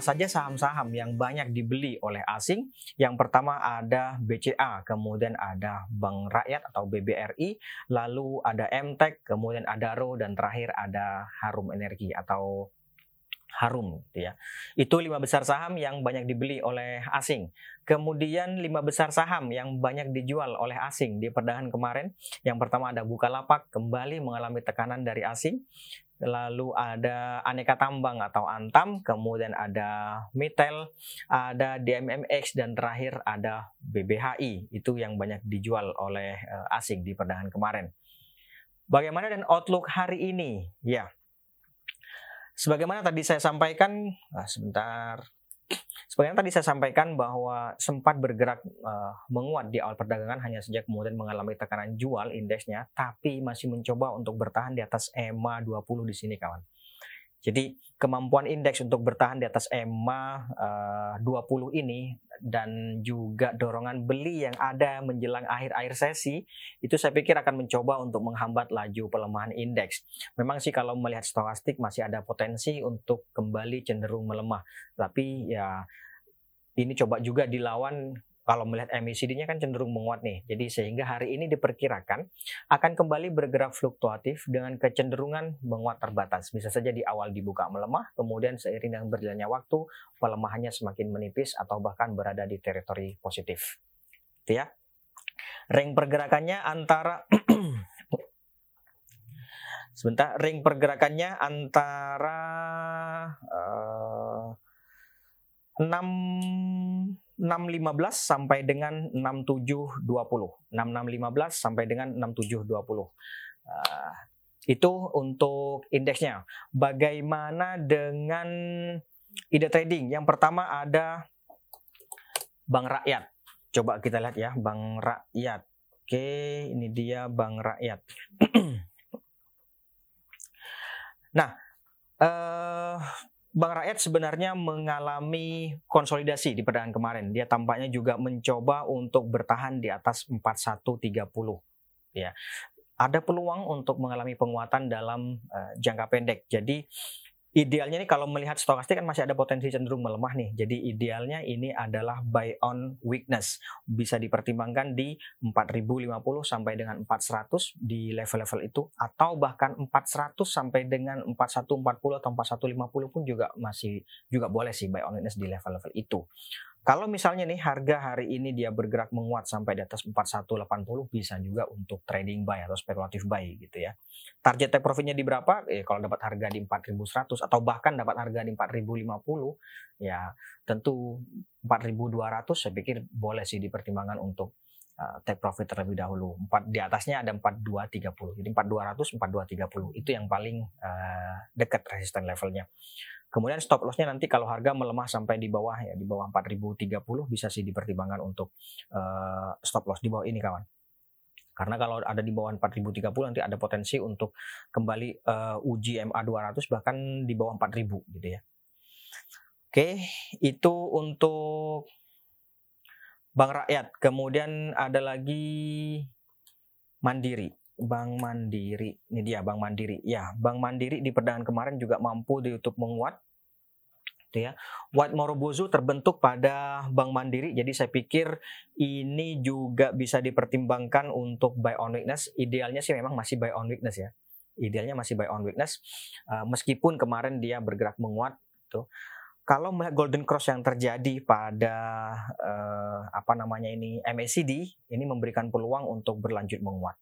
saja saham-saham yang banyak dibeli oleh asing? Yang pertama ada BCA, kemudian ada Bank Rakyat atau BBRI, lalu ada MTEK, kemudian ada RO, dan terakhir ada Harum Energi atau Harum gitu ya. Itu lima besar saham yang banyak dibeli oleh asing. Kemudian lima besar saham yang banyak dijual oleh asing di perdagangan kemarin. Yang pertama ada Bukalapak kembali mengalami tekanan dari asing. Lalu ada Aneka Tambang atau Antam, kemudian ada Mitel, ada DMMX dan terakhir ada BBHI. Itu yang banyak dijual oleh eh, asing di perdagangan kemarin. Bagaimana dan outlook hari ini? Ya, Sebagaimana tadi saya sampaikan, nah sebentar. Sebagaimana tadi saya sampaikan bahwa sempat bergerak uh, menguat di awal perdagangan hanya sejak kemudian mengalami tekanan jual indeksnya, tapi masih mencoba untuk bertahan di atas EMA 20 di sini kawan. Jadi kemampuan indeks untuk bertahan di atas EMA uh, 20 ini dan juga dorongan beli yang ada menjelang akhir-akhir sesi itu saya pikir akan mencoba untuk menghambat laju pelemahan indeks. Memang sih kalau melihat stokastik masih ada potensi untuk kembali cenderung melemah. Tapi ya ini coba juga dilawan kalau melihat MACD-nya kan cenderung menguat nih. Jadi sehingga hari ini diperkirakan akan kembali bergerak fluktuatif dengan kecenderungan menguat terbatas. Bisa saja di awal dibuka melemah, kemudian seiring dengan berjalannya waktu pelemahannya semakin menipis atau bahkan berada di teritori positif. Itu ya. Ring pergerakannya antara sebentar ring pergerakannya antara uh, 6 615 sampai dengan 6720. 6615 sampai dengan 6720. Uh, itu untuk indeksnya. Bagaimana dengan ide trading? Yang pertama ada Bank Rakyat. Coba kita lihat ya, Bank Rakyat. Oke, ini dia Bank Rakyat. nah, uh, Bank Rakyat sebenarnya mengalami konsolidasi di perdagangan kemarin. Dia tampaknya juga mencoba untuk bertahan di atas 4130 ya. Ada peluang untuk mengalami penguatan dalam uh, jangka pendek. Jadi idealnya nih kalau melihat stokastik kan masih ada potensi cenderung melemah nih. Jadi idealnya ini adalah buy on weakness. Bisa dipertimbangkan di 4050 sampai dengan 400 di level-level itu atau bahkan 400 sampai dengan 4140 atau 4150 pun juga masih juga boleh sih buy on weakness di level-level itu. Kalau misalnya nih harga hari ini dia bergerak menguat sampai di atas 4180 bisa juga untuk trading buy atau spekulatif buy gitu ya. Target take profitnya di berapa? Eh, kalau dapat harga di 4100 atau bahkan dapat harga di 4050 ya tentu 4200 saya pikir boleh sih dipertimbangkan untuk uh, take profit terlebih dahulu. Empat di atasnya ada 4230. Jadi 4200 4230 itu yang paling uh, dekat resisten levelnya. Kemudian stop lossnya nanti kalau harga melemah sampai di bawah ya di bawah 4030 bisa sih dipertimbangkan untuk uh, stop loss di bawah ini kawan. Karena kalau ada di bawah 4030 nanti ada potensi untuk kembali uh, uji MA 200 bahkan di bawah 4000 gitu ya. Oke, itu untuk Bank Rakyat. Kemudian ada lagi Mandiri. Bank Mandiri. Ini dia Bank Mandiri. Ya, Bank Mandiri di perdagangan kemarin juga mampu di YouTube menguat. Gitu ya. White Morobozu terbentuk pada Bank Mandiri. Jadi saya pikir ini juga bisa dipertimbangkan untuk buy on weakness. Idealnya sih memang masih buy on weakness ya. Idealnya masih buy on weakness. Uh, meskipun kemarin dia bergerak menguat. Gitu. Kalau melihat golden cross yang terjadi pada uh, apa namanya ini MACD, ini memberikan peluang untuk berlanjut menguat.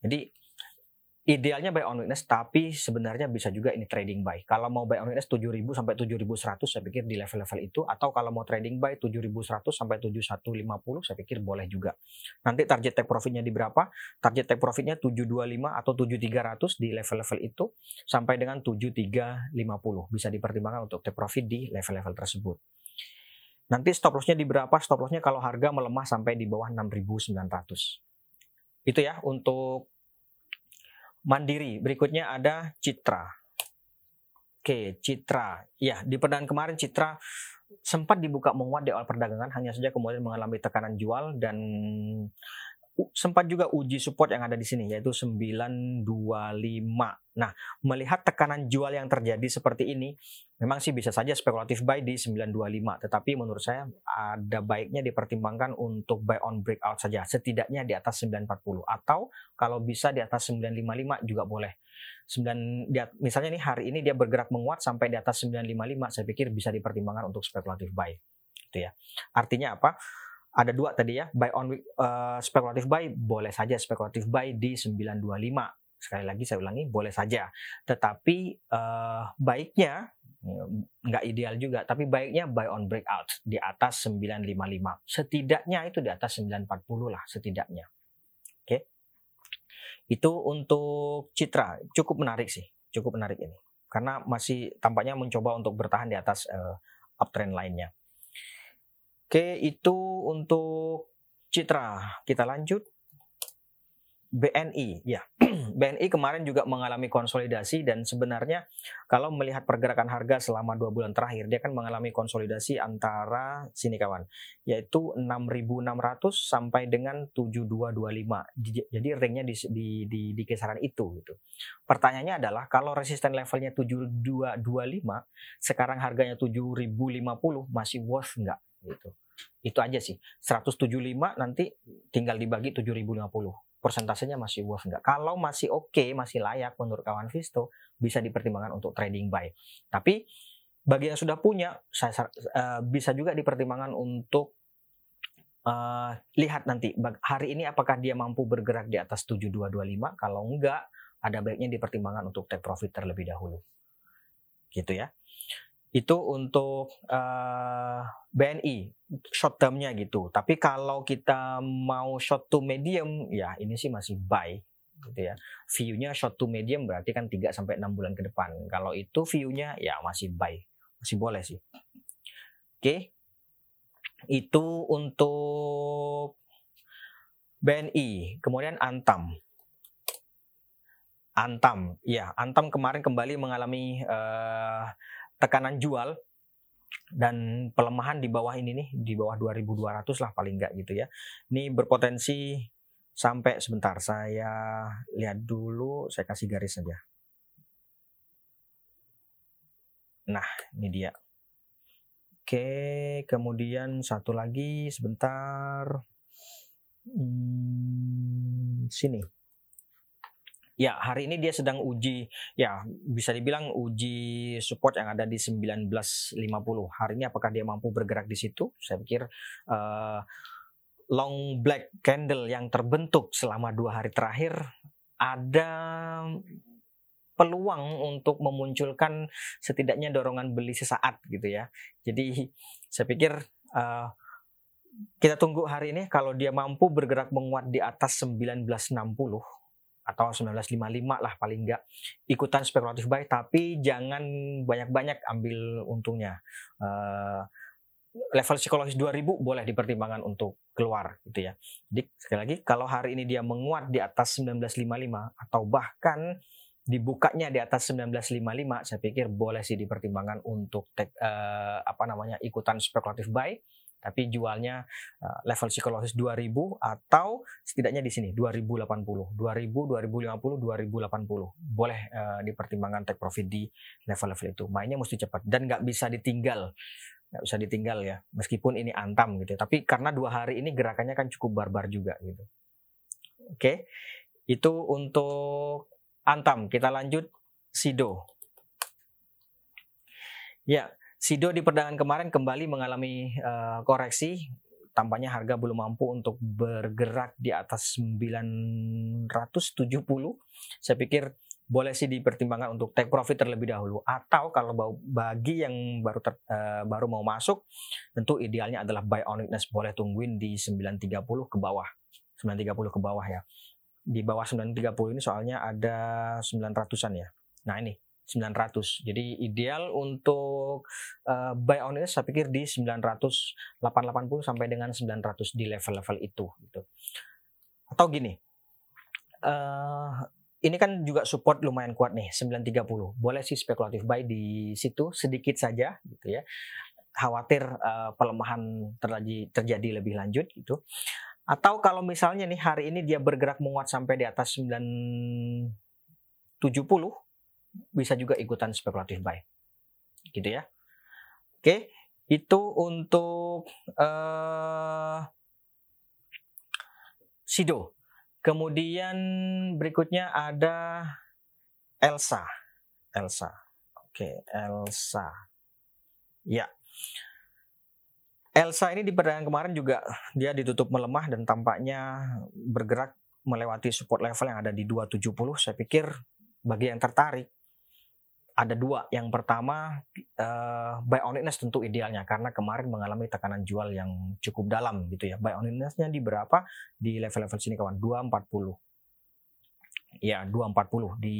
Jadi idealnya buy on weakness tapi sebenarnya bisa juga ini trading buy. Kalau mau buy on weakness 7000 sampai 7100 saya pikir di level-level itu atau kalau mau trading buy 7100 sampai 7150 saya pikir boleh juga. Nanti target take profitnya di berapa? Target take profitnya 725 atau 7300 di level-level itu sampai dengan 7350 bisa dipertimbangkan untuk take profit di level-level tersebut. Nanti stop lossnya di berapa? Stop lossnya kalau harga melemah sampai di bawah 6900. Itu ya untuk Mandiri. Berikutnya ada Citra. Oke, Citra. Ya, di perdagangan kemarin Citra sempat dibuka menguat di awal perdagangan hanya saja kemudian mengalami tekanan jual dan sempat juga uji support yang ada di sini yaitu 925. Nah, melihat tekanan jual yang terjadi seperti ini, memang sih bisa saja spekulatif buy di 925, tetapi menurut saya ada baiknya dipertimbangkan untuk buy on breakout saja, setidaknya di atas 940 atau kalau bisa di atas 955 juga boleh. 9 dia, misalnya nih hari ini dia bergerak menguat sampai di atas 955, saya pikir bisa dipertimbangkan untuk spekulatif buy. Gitu ya. Artinya apa? Ada dua tadi ya buy on uh, spekulatif buy boleh saja spekulatif buy di 925 sekali lagi saya ulangi boleh saja. Tetapi uh, baiknya nggak ideal juga tapi baiknya buy on breakout di atas 955 setidaknya itu di atas 940 lah setidaknya. Oke? Okay? itu untuk citra. Cukup menarik sih cukup menarik ini. Karena masih tampaknya mencoba untuk bertahan di atas uh, uptrend lainnya Oke, itu untuk Citra. Kita lanjut. BNI, ya. BNI kemarin juga mengalami konsolidasi dan sebenarnya kalau melihat pergerakan harga selama dua bulan terakhir, dia kan mengalami konsolidasi antara sini kawan, yaitu 6.600 sampai dengan 7225. Jadi ringnya di, di, di, di kisaran itu. Gitu. Pertanyaannya adalah kalau resisten levelnya 7225, sekarang harganya 7.050 masih worth nggak? Gitu. Itu aja sih. 175 nanti tinggal dibagi 7050 persentasenya masih worth nggak? Kalau masih oke okay, masih layak menurut kawan Visto bisa dipertimbangkan untuk trading buy. Tapi bagi yang sudah punya saya uh, bisa juga dipertimbangkan untuk uh, lihat nanti hari ini apakah dia mampu bergerak di atas 7225 kalau enggak ada baiknya dipertimbangkan untuk take profit terlebih dahulu. Gitu ya itu untuk uh, BNI short termnya gitu. Tapi kalau kita mau short to medium ya ini sih masih buy gitu ya. View-nya short to medium berarti kan 3 sampai 6 bulan ke depan. Kalau itu view-nya ya masih buy. Masih boleh sih. Oke. Itu untuk BNI, kemudian Antam. Antam, ya Antam kemarin kembali mengalami uh, tekanan jual dan pelemahan di bawah ini nih di bawah 2200 lah paling enggak gitu ya. Ini berpotensi sampai sebentar saya lihat dulu saya kasih garis saja. Nah, ini dia. Oke, kemudian satu lagi sebentar. Hmm, sini. Ya, hari ini dia sedang uji, ya bisa dibilang uji support yang ada di 1950. Hari ini apakah dia mampu bergerak di situ? Saya pikir uh, long black candle yang terbentuk selama dua hari terakhir ada peluang untuk memunculkan setidaknya dorongan beli sesaat gitu ya. Jadi saya pikir uh, kita tunggu hari ini kalau dia mampu bergerak menguat di atas 1960 atau 1955 lah paling enggak ikutan spekulatif buy tapi jangan banyak-banyak ambil untungnya. Uh, level psikologis 2000 boleh dipertimbangkan untuk keluar gitu ya. Jadi sekali lagi kalau hari ini dia menguat di atas 1955 atau bahkan dibukanya di atas 1955 saya pikir boleh sih dipertimbangkan untuk take, uh, apa namanya ikutan spekulatif buy tapi jualnya uh, level psikologis 2000 atau setidaknya di sini 2080 2000 2050 2080 boleh uh, dipertimbangkan take profit di level-level itu. Mainnya mesti cepat dan nggak bisa ditinggal. Nggak bisa ditinggal ya meskipun ini antam gitu tapi karena dua hari ini gerakannya kan cukup barbar juga gitu. Oke itu untuk antam. Kita lanjut sido. Ya Sido di perdagangan kemarin kembali mengalami uh, koreksi. Tampaknya harga belum mampu untuk bergerak di atas 970. Saya pikir boleh sih dipertimbangkan untuk take profit terlebih dahulu. Atau kalau bagi yang baru ter, uh, baru mau masuk tentu idealnya adalah buy on weakness. Boleh tungguin di 930 ke bawah. 930 ke bawah ya. Di bawah 930 ini soalnya ada 900-an ya. Nah ini 900. Jadi ideal untuk uh, buy on saya pikir di 900 880 sampai dengan 900 di level-level itu gitu. Atau gini. Uh, ini kan juga support lumayan kuat nih 930. Boleh sih spekulatif buy di situ sedikit saja gitu ya. Khawatir uh, pelemahan terjadi terjadi lebih lanjut gitu Atau kalau misalnya nih hari ini dia bergerak menguat sampai di atas 970 bisa juga ikutan spekulatif buy. Gitu ya. Oke, itu untuk uh, Sido. Kemudian berikutnya ada Elsa. Elsa. Oke, Elsa. Ya. Elsa ini di perdagangan kemarin juga dia ditutup melemah dan tampaknya bergerak melewati support level yang ada di 270. Saya pikir bagi yang tertarik ada dua. Yang pertama uh, buy on tentu idealnya. Karena kemarin mengalami tekanan jual yang cukup dalam gitu ya. Buy on di berapa? Di level-level sini kawan, 240 ya 240 di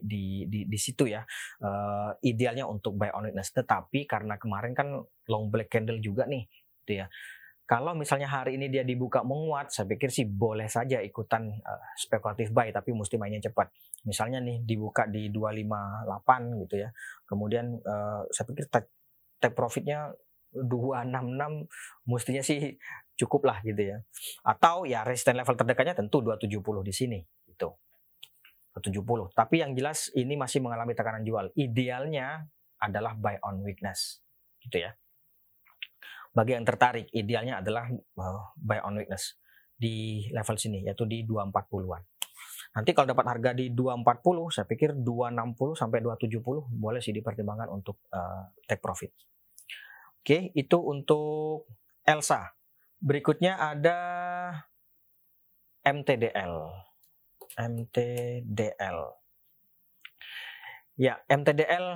di di di situ ya. Uh, idealnya untuk buy on tetapi karena kemarin kan long black candle juga nih gitu ya. Kalau misalnya hari ini dia dibuka menguat saya pikir sih boleh saja ikutan uh, spekulatif buy tapi mesti mainnya cepat misalnya nih dibuka di 258 gitu ya kemudian uh, saya pikir take, take profitnya 266 mestinya sih cukup lah gitu ya atau ya resistance level terdekatnya tentu 270 di sini gitu 70. Tapi yang jelas ini masih mengalami tekanan jual. Idealnya adalah buy on weakness. Gitu ya. Bagi yang tertarik, idealnya adalah uh, buy on weakness di level sini yaitu di 240-an. Nanti kalau dapat harga di 240, saya pikir 260 sampai 270 boleh sih dipertimbangkan untuk uh, take profit. Oke, itu untuk Elsa. Berikutnya ada MTDL. MTDL. Ya, MTDL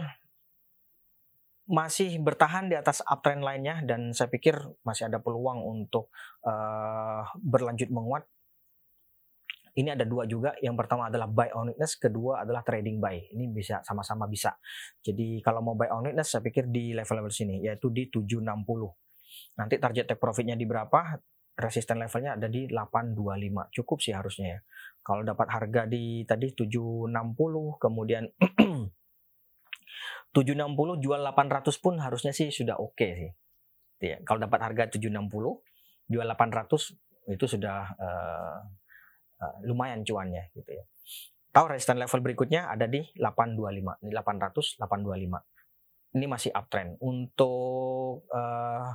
masih bertahan di atas uptrend lainnya dan saya pikir masih ada peluang untuk uh, berlanjut menguat. Ini ada dua juga. Yang pertama adalah buy on weakness, kedua adalah trading buy. Ini bisa sama-sama bisa. Jadi kalau mau buy on weakness saya pikir di level-level sini yaitu di 760. Nanti target take profitnya di berapa? resisten levelnya ada di 825 cukup sih harusnya ya kalau dapat harga di tadi 760 kemudian 760 jual 800 pun harusnya sih sudah oke okay sih ya, kalau dapat harga 760 jual 800 itu sudah uh, uh, lumayan cuannya gitu ya tahu resisten level berikutnya ada di 825 ini 800 825 ini masih uptrend untuk uh,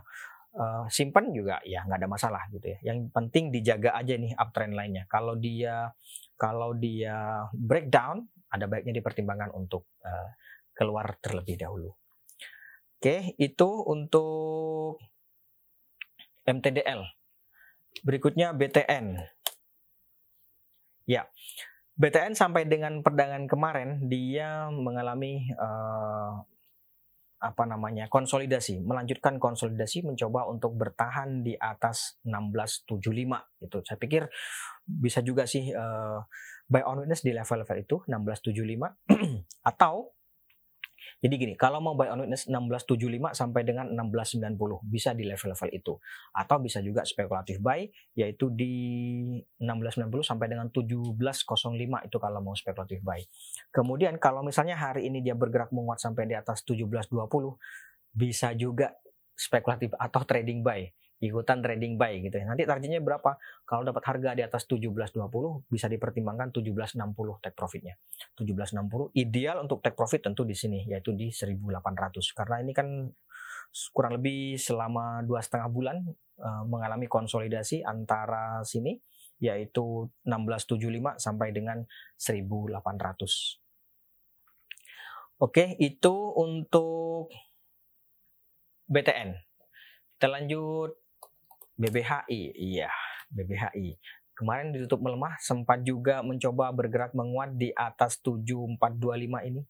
uh, simpan juga ya nggak ada masalah gitu ya. Yang penting dijaga aja nih uptrend lainnya. Kalau dia kalau dia breakdown ada baiknya dipertimbangkan untuk uh, keluar terlebih dahulu. Oke, itu untuk MTDL. Berikutnya BTN. Ya, BTN sampai dengan perdagangan kemarin dia mengalami uh, apa namanya konsolidasi melanjutkan konsolidasi mencoba untuk bertahan di atas 1675 itu saya pikir bisa juga sih uh, buy on witness di level-level itu 1675 atau jadi gini, kalau mau buy on witness 1675 sampai dengan 1690 bisa di level-level itu. Atau bisa juga spekulatif buy yaitu di 1690 sampai dengan 1705 itu kalau mau spekulatif buy. Kemudian kalau misalnya hari ini dia bergerak menguat sampai di atas 1720 bisa juga spekulatif atau trading buy ikutan trading buy gitu ya. Nanti targetnya berapa? Kalau dapat harga di atas 17.20 bisa dipertimbangkan 17.60 take profitnya. 17.60 ideal untuk take profit tentu di sini yaitu di 1.800 karena ini kan kurang lebih selama dua setengah bulan uh, mengalami konsolidasi antara sini yaitu 1675 sampai dengan 1800. Oke, itu untuk BTN. Kita lanjut BBHI, iya, BBHI. Kemarin ditutup melemah, sempat juga mencoba bergerak menguat di atas 7425 ini.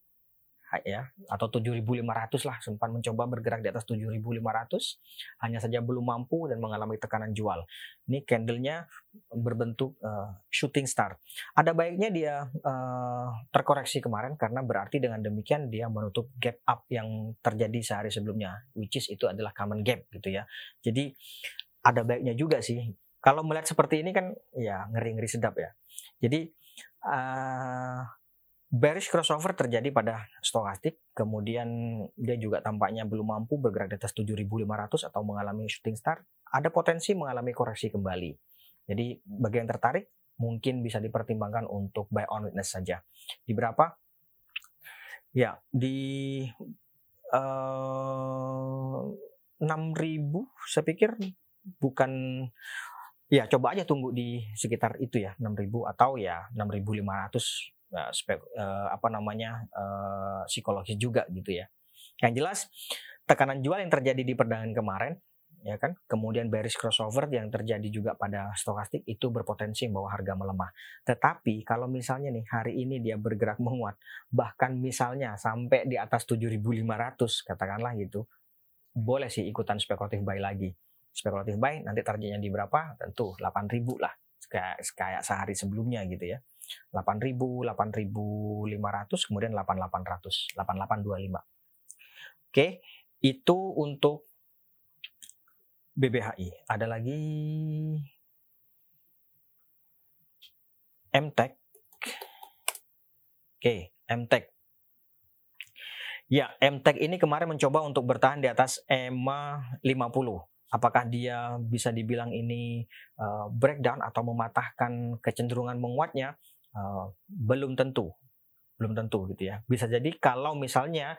Ya, atau 7500 lah sempat mencoba bergerak di atas 7500 hanya saja belum mampu dan mengalami tekanan jual. Ini candlenya berbentuk uh, shooting star. Ada baiknya dia uh, terkoreksi kemarin karena berarti dengan demikian dia menutup gap up yang terjadi sehari sebelumnya, which is itu adalah common gap gitu ya. Jadi ada baiknya juga sih. Kalau melihat seperti ini kan ya ngeri-ngeri sedap ya. Jadi uh, bearish crossover terjadi pada stokastik, kemudian dia juga tampaknya belum mampu bergerak di atas 7.500 atau mengalami shooting star. Ada potensi mengalami koreksi kembali. Jadi bagi yang tertarik mungkin bisa dipertimbangkan untuk buy on witness saja. Di berapa? Ya, di uh, eh, 6000 saya pikir bukan ya coba aja tunggu di sekitar itu ya 6000 atau ya 6500 uh, spek, uh, apa namanya uh, psikologis juga gitu ya. Yang jelas tekanan jual yang terjadi di perdagangan kemarin ya kan kemudian bearish crossover yang terjadi juga pada stokastik itu berpotensi membawa harga melemah tetapi kalau misalnya nih hari ini dia bergerak menguat bahkan misalnya sampai di atas 7500 katakanlah gitu boleh sih ikutan spekulatif buy lagi spekulatif buy nanti targetnya di berapa tentu 8000 lah kayak kayak sehari sebelumnya gitu ya 8000 8500 kemudian 8800 8825 oke itu untuk BBHI. Ada lagi MTEK. Oke, MTEK. Ya, MTEK ini kemarin mencoba untuk bertahan di atas EMA 50. Apakah dia bisa dibilang ini uh, breakdown atau mematahkan kecenderungan menguatnya? Uh, belum tentu. Belum tentu gitu ya. Bisa jadi kalau misalnya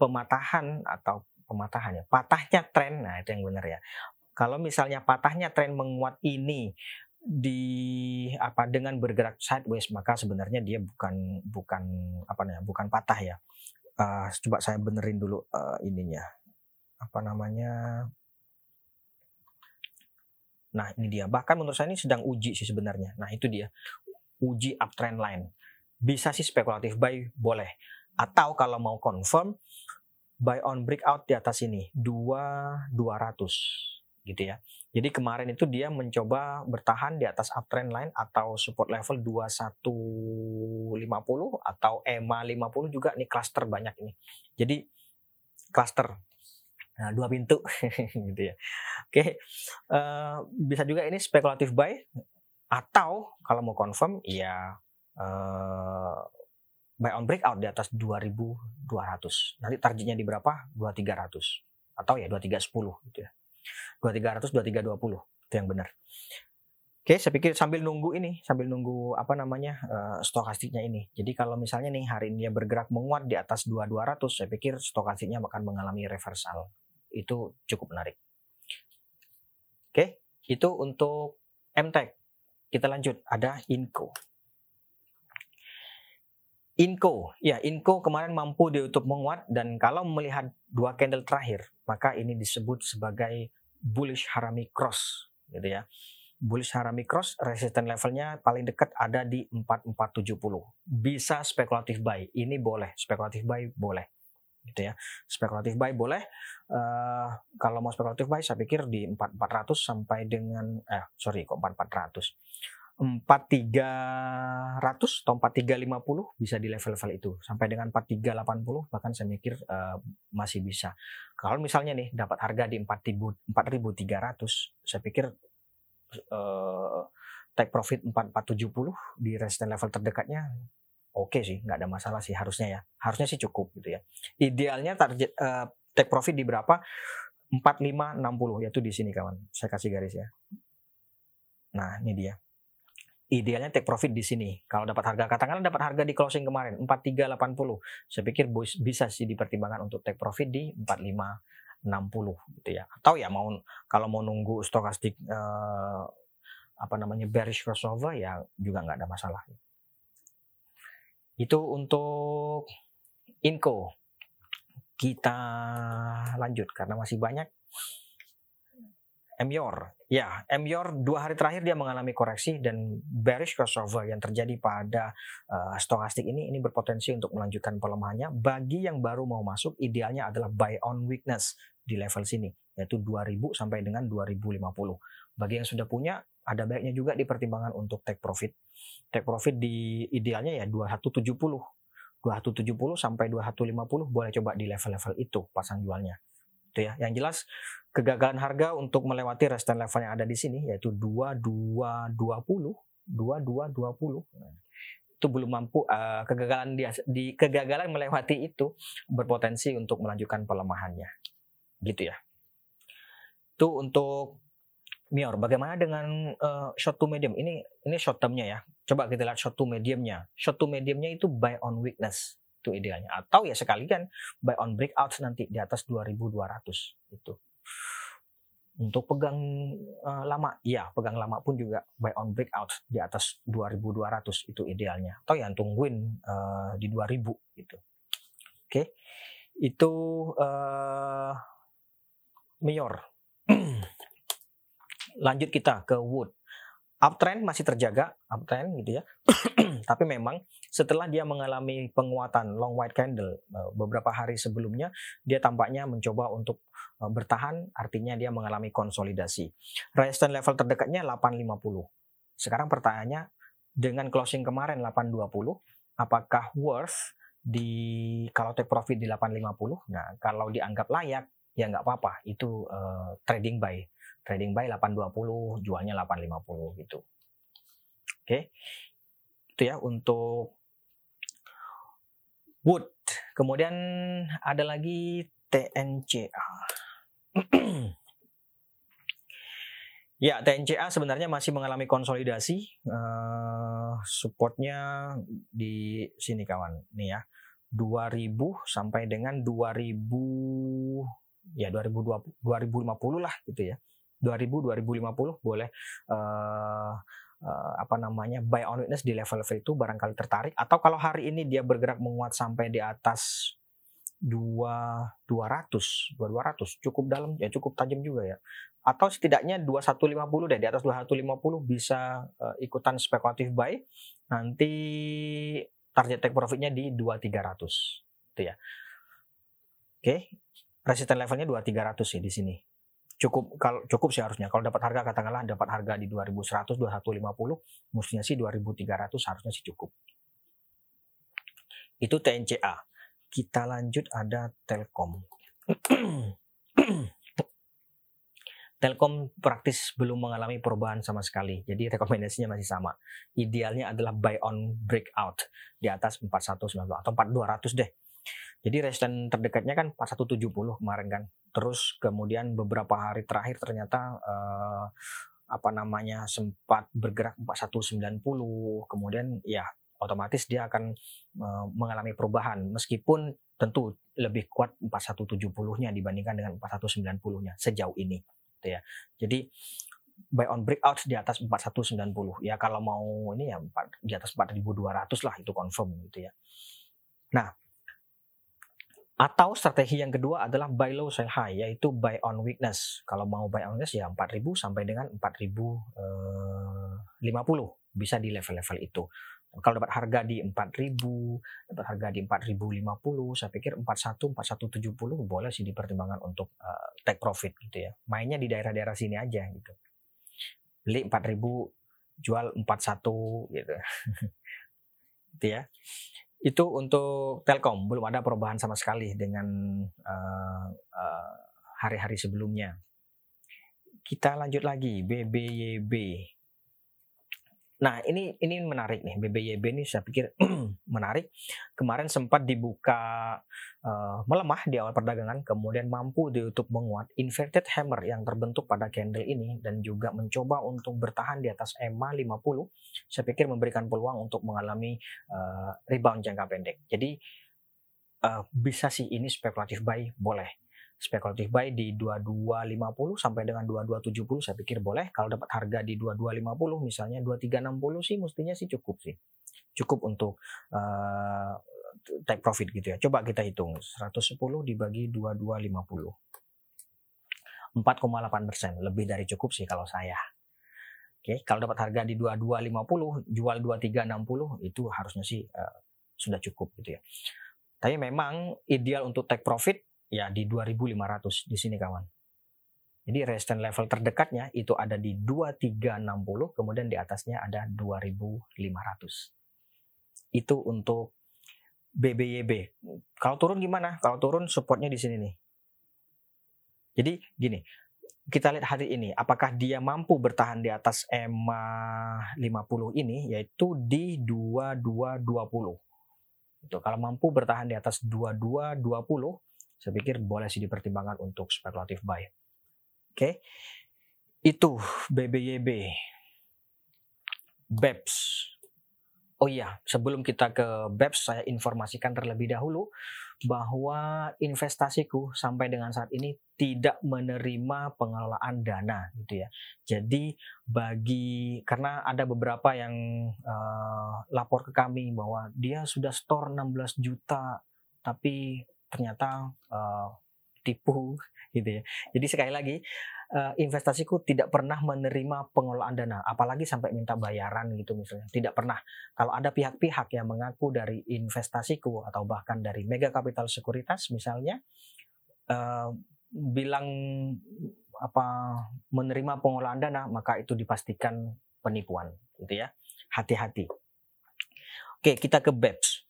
pematahan atau pematahan ya. Patahnya tren, nah itu yang benar ya. Kalau misalnya patahnya tren menguat ini di apa dengan bergerak sideways maka sebenarnya dia bukan bukan apa namanya bukan patah ya. Uh, coba saya benerin dulu uh, ininya apa namanya. Nah ini dia. Bahkan menurut saya ini sedang uji sih sebenarnya. Nah itu dia uji uptrend line. Bisa sih spekulatif buy boleh. Atau kalau mau confirm buy on breakout di atas ini 2 200 gitu ya. Jadi kemarin itu dia mencoba bertahan di atas uptrend line atau support level 2150 atau EMA 50 juga nih cluster banyak ini. Jadi cluster Nah, dua pintu gitu ya. Oke. Uh, bisa juga ini spekulatif buy atau kalau mau confirm ya uh, buy on breakout di atas 2200. Nanti targetnya di berapa? 2300 atau ya 2310 gitu ya. 2300 2320 itu yang benar. Oke, saya pikir sambil nunggu ini, sambil nunggu apa namanya uh, stokastiknya ini. Jadi kalau misalnya nih hari ini dia bergerak menguat di atas 2200, saya pikir stokastiknya akan mengalami reversal. Itu cukup menarik. Oke, itu untuk MTEK. Kita lanjut, ada INCO. Inco, ya Inco kemarin mampu ditutup menguat dan kalau melihat dua candle terakhir, maka ini disebut sebagai bullish harami cross, gitu ya. Bullish harami cross resisten levelnya paling dekat ada di 4470. Bisa spekulatif buy, ini boleh, spekulatif buy boleh, gitu ya. Spekulatif buy boleh. Uh, kalau mau spekulatif buy, saya pikir di 4400 sampai dengan, eh sorry kok 4400 4300 atau 4350 bisa di level-level itu sampai dengan 4380 bahkan saya mikir uh, masih bisa. Kalau misalnya nih dapat harga di 4300 saya pikir uh, take profit 4470 di resistance level terdekatnya oke sih, nggak ada masalah sih harusnya ya. Harusnya sih cukup gitu ya. Idealnya target uh, take profit di berapa? 4560 yaitu di sini kawan. Saya kasih garis ya. Nah, ini dia idealnya take profit di sini. Kalau dapat harga katakanlah dapat harga di closing kemarin 4380. Saya pikir bisa sih dipertimbangkan untuk take profit di 4560 gitu ya. Atau ya mau kalau mau nunggu stokastik eh, apa namanya bearish crossover ya juga nggak ada masalah. Itu untuk Inco. Kita lanjut karena masih banyak Emior. Ya, Emior dua hari terakhir dia mengalami koreksi dan bearish crossover yang terjadi pada uh, stokastik ini ini berpotensi untuk melanjutkan pelemahannya. Bagi yang baru mau masuk, idealnya adalah buy on weakness di level sini, yaitu 2000 sampai dengan 2050. Bagi yang sudah punya, ada baiknya juga dipertimbangkan untuk take profit. Take profit di idealnya ya 2170. 2170 sampai 2150 boleh coba di level-level itu pasang jualnya gitu ya. Yang jelas kegagalan harga untuk melewati resistance level yang ada di sini yaitu 2220 2220 itu belum mampu uh, kegagalan di, di kegagalan melewati itu berpotensi untuk melanjutkan pelemahannya gitu ya itu untuk Mior, bagaimana dengan uh, short to medium? Ini ini short termnya ya. Coba kita lihat short to mediumnya. Short to mediumnya itu buy on weakness itu idealnya. Atau ya sekalian buy on breakout nanti di atas 2200 itu. Untuk pegang uh, lama, ya pegang lama pun juga buy on breakout di atas 2200 itu idealnya. Atau ya tungguin uh, di 2000 gitu. Oke. Okay. Itu uh, Mayor. Lanjut kita ke Wood. Uptrend masih terjaga, uptrend gitu ya. Tapi memang setelah dia mengalami penguatan long white candle beberapa hari sebelumnya, dia tampaknya mencoba untuk Eh, bertahan artinya dia mengalami konsolidasi. Resistance level terdekatnya 850. Sekarang pertanyaannya dengan closing kemarin 820, apakah worth di kalau take profit di 850? Nah, kalau dianggap layak ya nggak apa-apa, itu uh, trading buy. Trading buy 820, jualnya 850 gitu. Oke. Okay. Itu ya untuk wood. Kemudian ada lagi TNCA. ya, TNCA sebenarnya masih mengalami konsolidasi. Uh, supportnya di sini kawan, nih ya. 2000 sampai dengan 2000 ya 2020 2050 lah gitu ya. 2000 2050 boleh uh, uh, apa namanya buy on witness di level-level itu barangkali tertarik. Atau kalau hari ini dia bergerak menguat sampai di atas dua dua ratus dua dua ratus cukup dalam ya cukup tajam juga ya. Atau setidaknya dua satu lima puluh deh di atas dua satu lima puluh bisa uh, ikutan spekulatif buy nanti target take profitnya di dua tiga ratus itu ya. Oke resisten levelnya dua tiga ratus sih di sini cukup kalau cukup sih harusnya kalau dapat harga katakanlah dapat harga di 2100 2150 mestinya sih 2300 harusnya sih cukup itu TNCA kita lanjut ada Telkom. Telkom praktis belum mengalami perubahan sama sekali. Jadi rekomendasinya masih sama. Idealnya adalah buy on breakout di atas 4190 atau 4200 deh. Jadi resisten terdekatnya kan 4170 kemarin kan. Terus kemudian beberapa hari terakhir ternyata uh, apa namanya sempat bergerak 4190 kemudian ya otomatis dia akan uh, mengalami perubahan meskipun tentu lebih kuat 4170-nya dibandingkan dengan 4190-nya sejauh ini gitu ya. Jadi buy on breakout di atas 4190 ya kalau mau ini ya di atas 4200 lah itu confirm gitu ya. Nah, atau strategi yang kedua adalah buy low sell high yaitu buy on weakness. Kalau mau buy on weakness ya 4000 sampai dengan 4050 eh, bisa di level-level itu. Kalau dapat harga di 4000, dapat harga di 4050, saya pikir 41, 4170 boleh sih dipertimbangkan untuk uh, take profit gitu ya. Mainnya di daerah-daerah sini aja gitu. Beli 4000, jual 41 gitu. gitu ya. Itu untuk Telkom belum ada perubahan sama sekali dengan uh, uh, hari-hari sebelumnya. Kita lanjut lagi BBYB. Nah, ini ini menarik nih BBYB ini saya pikir menarik. Kemarin sempat dibuka uh, melemah di awal perdagangan, kemudian mampu ditutup menguat inverted hammer yang terbentuk pada candle ini dan juga mencoba untuk bertahan di atas EMA 50. Saya pikir memberikan peluang untuk mengalami uh, rebound jangka pendek. Jadi uh, bisa sih ini spekulatif buy boleh spekulatif buy di 2250 sampai dengan 2270 saya pikir boleh. Kalau dapat harga di 2250 misalnya 2360 sih mestinya sih cukup sih. Cukup untuk uh, take profit gitu ya. Coba kita hitung 110 dibagi 2250. 4,8 persen lebih dari cukup sih kalau saya. Oke, kalau dapat harga di 2250 jual 2360 itu harusnya sih uh, sudah cukup gitu ya. Tapi memang ideal untuk take profit ya di 2500 di sini kawan. Jadi resistance level terdekatnya itu ada di 2360, kemudian di atasnya ada 2500. Itu untuk BBYB. Kalau turun gimana? Kalau turun supportnya di sini nih. Jadi gini, kita lihat hari ini apakah dia mampu bertahan di atas EMA 50 ini yaitu di 2220. Itu kalau mampu bertahan di atas 2220 saya pikir boleh sih dipertimbangkan untuk spekulatif buy. Oke. Okay. Itu BBYB. BEPS. Oh iya, sebelum kita ke BEPS, saya informasikan terlebih dahulu bahwa investasiku sampai dengan saat ini tidak menerima pengelolaan dana gitu ya. Jadi bagi karena ada beberapa yang uh, lapor ke kami bahwa dia sudah store 16 juta tapi ternyata uh, tipu gitu ya. Jadi sekali lagi uh, investasiku tidak pernah menerima pengelolaan dana, apalagi sampai minta bayaran gitu misalnya. Tidak pernah. Kalau ada pihak-pihak yang mengaku dari investasiku atau bahkan dari Mega Capital Sekuritas misalnya uh, bilang apa menerima pengelolaan dana, maka itu dipastikan penipuan gitu ya. Hati-hati. Oke, kita ke BEPS.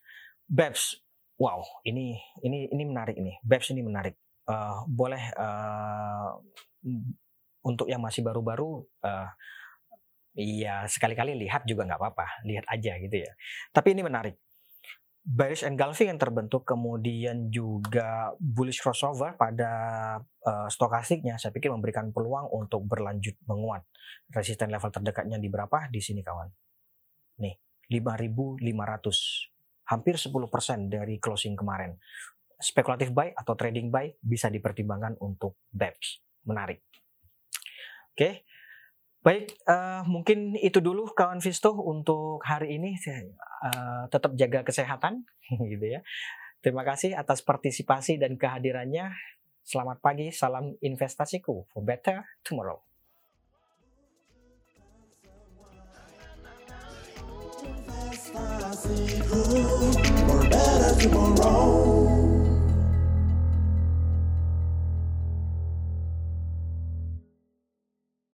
BEPS. Wow, ini ini ini menarik ini. BEPS ini menarik. Uh, boleh uh, untuk yang masih baru-baru uh, sekali-kali lihat juga nggak apa-apa, lihat aja gitu ya. Tapi ini menarik. Bearish engulfing yang terbentuk kemudian juga bullish crossover pada uh, stokastiknya saya pikir memberikan peluang untuk berlanjut menguat. Resisten level terdekatnya di berapa? Di sini kawan. Nih, 5500. Hampir 10% dari closing kemarin. Spekulatif buy atau trading buy bisa dipertimbangkan untuk BEPS menarik. Oke, baik uh, mungkin itu dulu kawan Visto untuk hari ini. Uh, tetap jaga kesehatan, gitu ya. Terima kasih atas partisipasi dan kehadirannya. Selamat pagi, salam investasiku for better tomorrow. Tomorrow.